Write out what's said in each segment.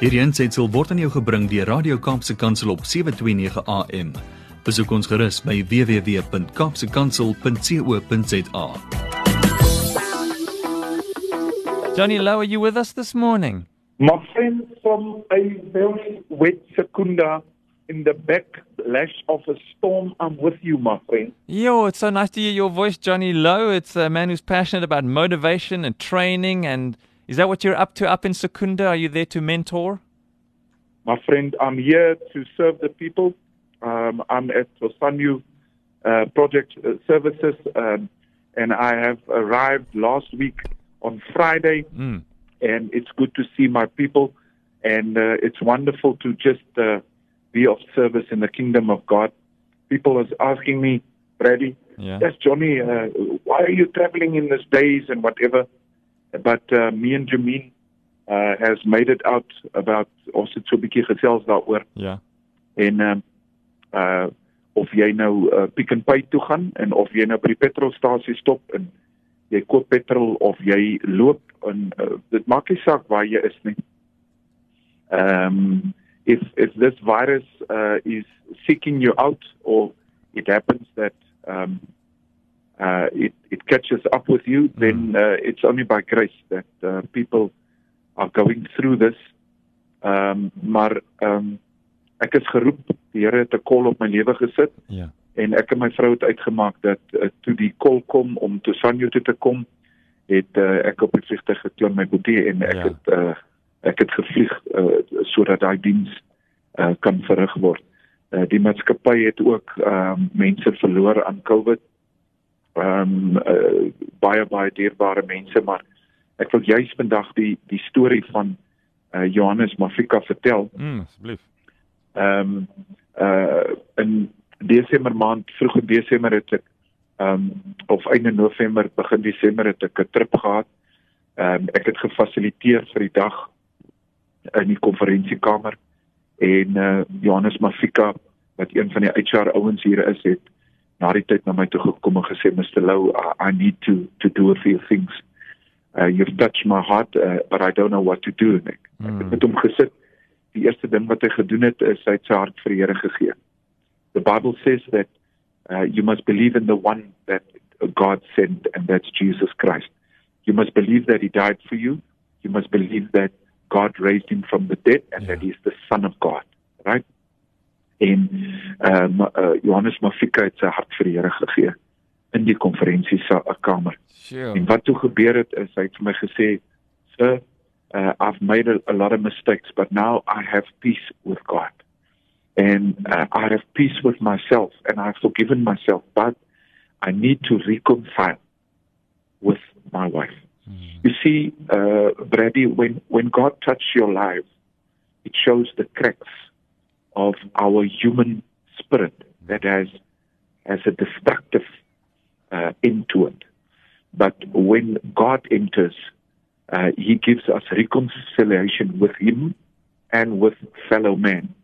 Hierdie aanseit sal word aan jou gebring deur Radio Kaapse Kansel op 7:29 AM. Besoek ons gerus by www.kapsekansel.co.za. Johnny Lowe, are you with us this morning? My friend from a very wet Secunda in the backlash of a storm, I'm with you, my friend. Yo, it's so nice to hear your voice, Johnny Lowe. It's a man who's passionate about motivation and training. And is that what you're up to up in Secunda? Are you there to mentor? My friend, I'm here to serve the people. Um, I'm at Rosanyu uh, Project uh, Services, um, and I have arrived last week on Friday, Mm. and it's good to see my people, and uh, it's wonderful to just uh, be of service in the kingdom of God. People is asking me, Brady, Yeah. yes, Johnny, uh, why are you traveling in these days and whatever? But uh, me and Jameen uh, has made it out about ons het so 'n bietjie gesels daaroor Yeah. en ehm uh of jy nou uh, Pick n Pay toe gaan en of jy nou by die petrolstasie stop en jy koop petrol of jy loop en uh, dit maak nie saak waar jy is nie. Ehm um, if if this virus uh, is seeking you out or it happens that um uh it it catches up with you then uh, it's only by grace that uh, people are going through this um maar um ek is geroep die Here het 'n kol op my lewe gesit Yeah. en ek en my vrou het uitgemaak dat uh, toe die kol kom om toe Sanjo toe te kom het uh, ek op die vliegtuig geklim my boetie en ek Ja. het uh, ek het gevlieg uh, sodat daai diens uh, kan verrig word. Uh, die maatskappy het ook um, mense verloor aan COVID. Ehm um, uh, baie baie dierbare mense maar ek wil juis vandag die die storie van uh, Johannes Mafika vertel. Mm, asseblief. Ehm um, uh in Desember maand, vroeg in Desember het ek ehm um, of einde November, begin Desember het ek 'n trip gehad. Ehm um, ek het gefasiliteer vir die dag in die konferensiekamer en uh Johannes Mafika wat een van die HR ouens hier is het na die tyd na my toe gekom en gesê Mr Louw I, I need to to do a few things. Uh you've touched my heart uh, but I don't know what to do. En ek, ek het Mm. met hom gesit. Die eerste ding wat hy gedoen het is hy het sy hart vir die Here gegee. The Bible says that uh, you must believe in the one that God sent and that's Jesus Christ. You must believe that he died for you. You must believe that God raised him from the dead and that Yeah. he is the son of God, right? En um, uh, Johannes Mafika het sy hart vir die Here gegee in die konferensiekamer. Sure. En wat toe gebeur het is hy het vir my gesê, "Sir, uh, I've made a, a lot of mistakes, but now I have peace with God. And uh, I have peace with myself and I've forgiven myself, but I need to reconcile with my wife." Mm. You see, uh, Brady, when, when God touches your life, it shows the cracks of our human spirit that has has a destructive uh, end to it. But when God enters, uh, He gives us reconciliation with Him and with fellow man.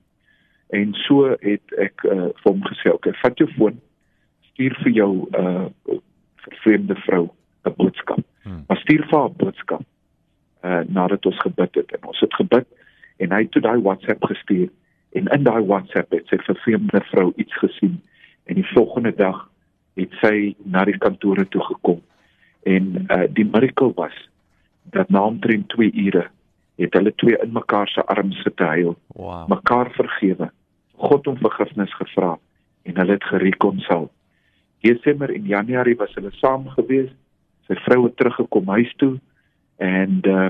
En so het ek uh, vir hom gesê, "Oké, vat jou foon, stuur vir jou uh vervreemde vrou 'n boodskap." Hmm. Maar stuur vir haar 'n boodskap uh nadat ons gebid het en ons het gebid en hy het toe daai WhatsApp gestuur en in daai WhatsApp het sy vervreemde vrou iets gesien en die volgende dag het sy na die kantore toe gekom en uh die miracle was dat na omtrent 2 ure het hulle twee in mekaar se arms sit huil Wow. mekaar vergewe God om vergifnis gevra en hulle het gerekonsil Desember en Januarie was hulle saam gewees sy vrou het teruggekom huis toe en uh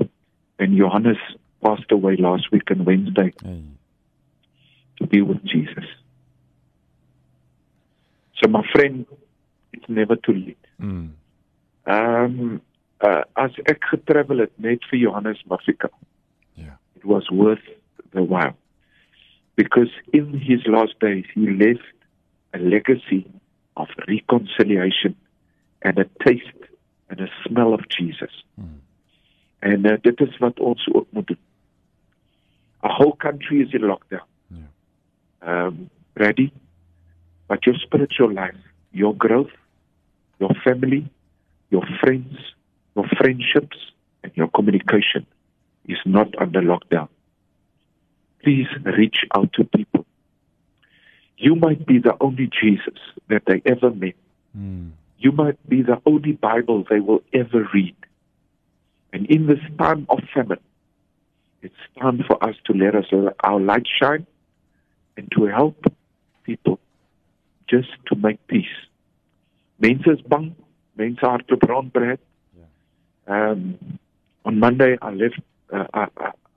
en Johannes passed away last week on Wednesday Hey. To be with Jesus so my friend it's never too late Mm. um uh, as ek getravel het net vir Johannes Mafika Yeah. it was worth the while because in his last days he left a legacy of reconciliation and a taste and a smell of Jesus. Mm. En uh, dit is wat ons ook moet doen. A whole country is in lockdown. Um ready? But your spiritual life, your growth, your family, your friends, your friendships and your communication is not under lockdown. please reach out to people. You might be the only Jesus that they ever met. Mm. You might be the only Bible they will ever read. And in this time of famine, it's time for us to let us our light shine to help people just to make peace. Mense is bang, mense harte brand breed. Um on Monday I left uh, I,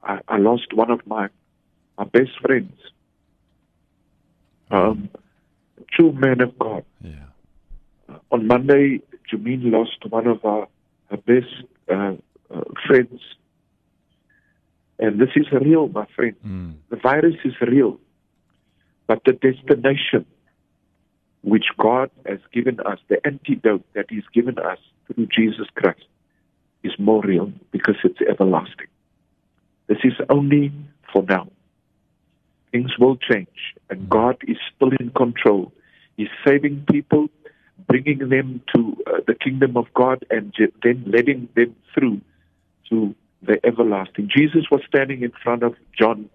I I lost one of my my best friends. Um true man of God. Yeah. on Monday, Jameen lost one of our, her best uh, uh, friends. And this is real, my friend. Mm. The virus is real. But the destination which God has given us, the antidote that He's given us through Jesus Christ, is more real because it's everlasting. This is only for now. Things will change, and God is still in control. He's saving people, bringing them to uh, the kingdom of God, and then letting them through to the everlasting. Jesus was standing in front of John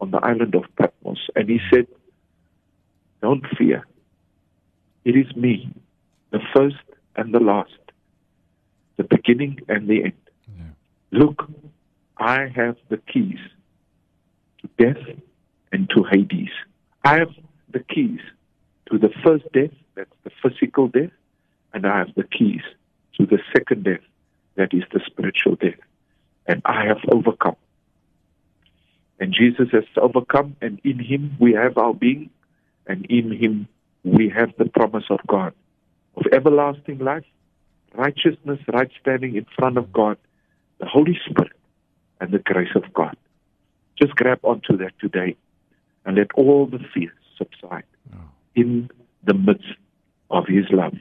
on the island of Patmos, and he said, Don't fear. It is me, the first and the last, the beginning and the end. Yeah. Look, I have the keys to death and to Hades. I have the keys to the first death, that's the physical death, and I have the keys to the second death, that is the spiritual death. And I have overcome. And Jesus has overcome, and in him we have our being, and in him we have the promise of God of everlasting life, righteousness, right standing in front of God, the Holy Spirit, and the grace of God. Just grab onto that today and let all the fears subside oh. in the midst of His love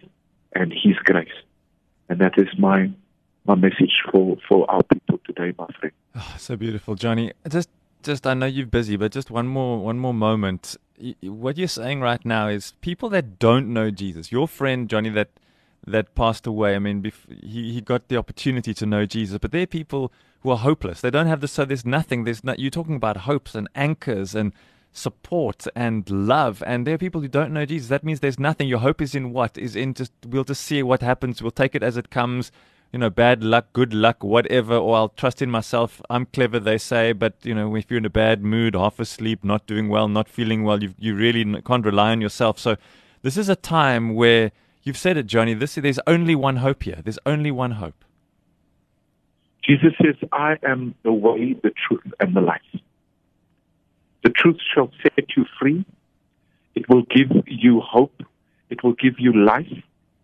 and His grace. And that is my my message for, for our people today, my friend. Oh, so beautiful, Johnny. Just, just I know you're busy, but just one more, one more moment. What you're saying right now is people that don't know Jesus. Your friend Johnny that that passed away. I mean, he he got the opportunity to know Jesus, but there are people who are hopeless. They don't have this. So there's nothing. There's not. You're talking about hopes and anchors and support and love, and there are people who don't know Jesus. That means there's nothing. Your hope is in what is in just. We'll just see what happens. We'll take it as it comes you know, bad luck, good luck, whatever, or I'll trust in myself. I'm clever, they say, but you know, if you're in a bad mood, half asleep, not doing well, not feeling well, you you really can't rely on yourself. So, this is a time where you've said it, Johnny. This there's only one hope here. There's only one hope. Jesus says, I am the way, the truth, and the life. The truth shall set you free. It will give you hope. It will give you life.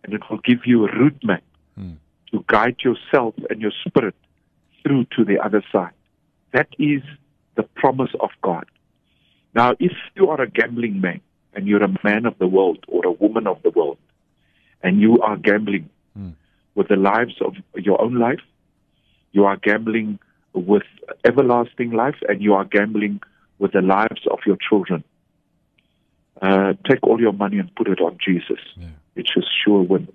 And it will give you a route map Hmm. To guide yourself and your spirit through to the other side. That is the promise of God. Now, if you are a gambling man and you're a man of the world or a woman of the world, and you are gambling Hmm. with the lives of your own life, you are gambling with everlasting life, and you are gambling with the lives of your children. Uh, take all your money and put it on Jesus. Yeah. It's a sure win.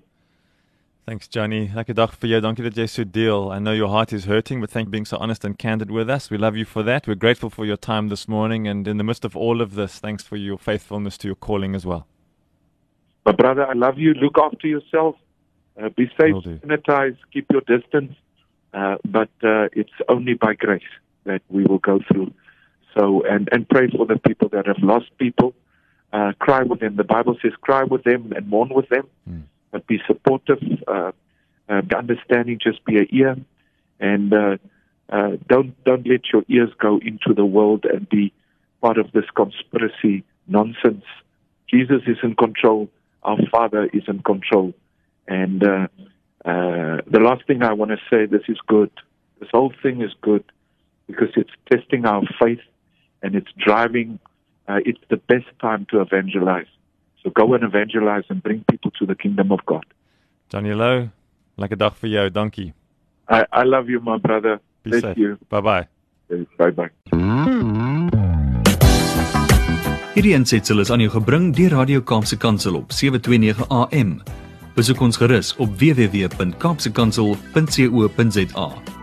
Thanks, Johnny. Lekker dag vir jou. Dankie dat jy so deel. I know your heart is hurting, but thank you for being so honest and candid with us. We love you for that. We're grateful for your time this morning, and in the midst of all of this, thanks for your faithfulness to your calling as well. But, brother, I love you. Look after yourself. Uh, be safe, sanitize, keep your distance. Uh, but uh, it's only by grace that we will go through. So, and, and pray for the people that have lost people. Uh, cry with them. The Bible says, cry with them and mourn with them. Mm. But be supportive, uh, uh, understanding. Just be an ear, and uh, uh, don't don't let your ears go into the world and be part of this conspiracy nonsense. Jesus is in control. Our Father is in control. And uh, uh, the last thing I want to say, this is good. This whole thing is good because it's testing our faith and it's driving. Uh, it's the best time to evangelize. So go and evangelize and bring people to the kingdom of God. Low, lekker dag vir jou. Dankie. I, I love you, my brother. Be Thank safe. you. Bye-bye. Bye bye. Hierdie aansetsel is aan jou gebring deur Radio Kaapse Kansel op 729 AM. Besoek ons gerus op www.kaapsekansel.co.za.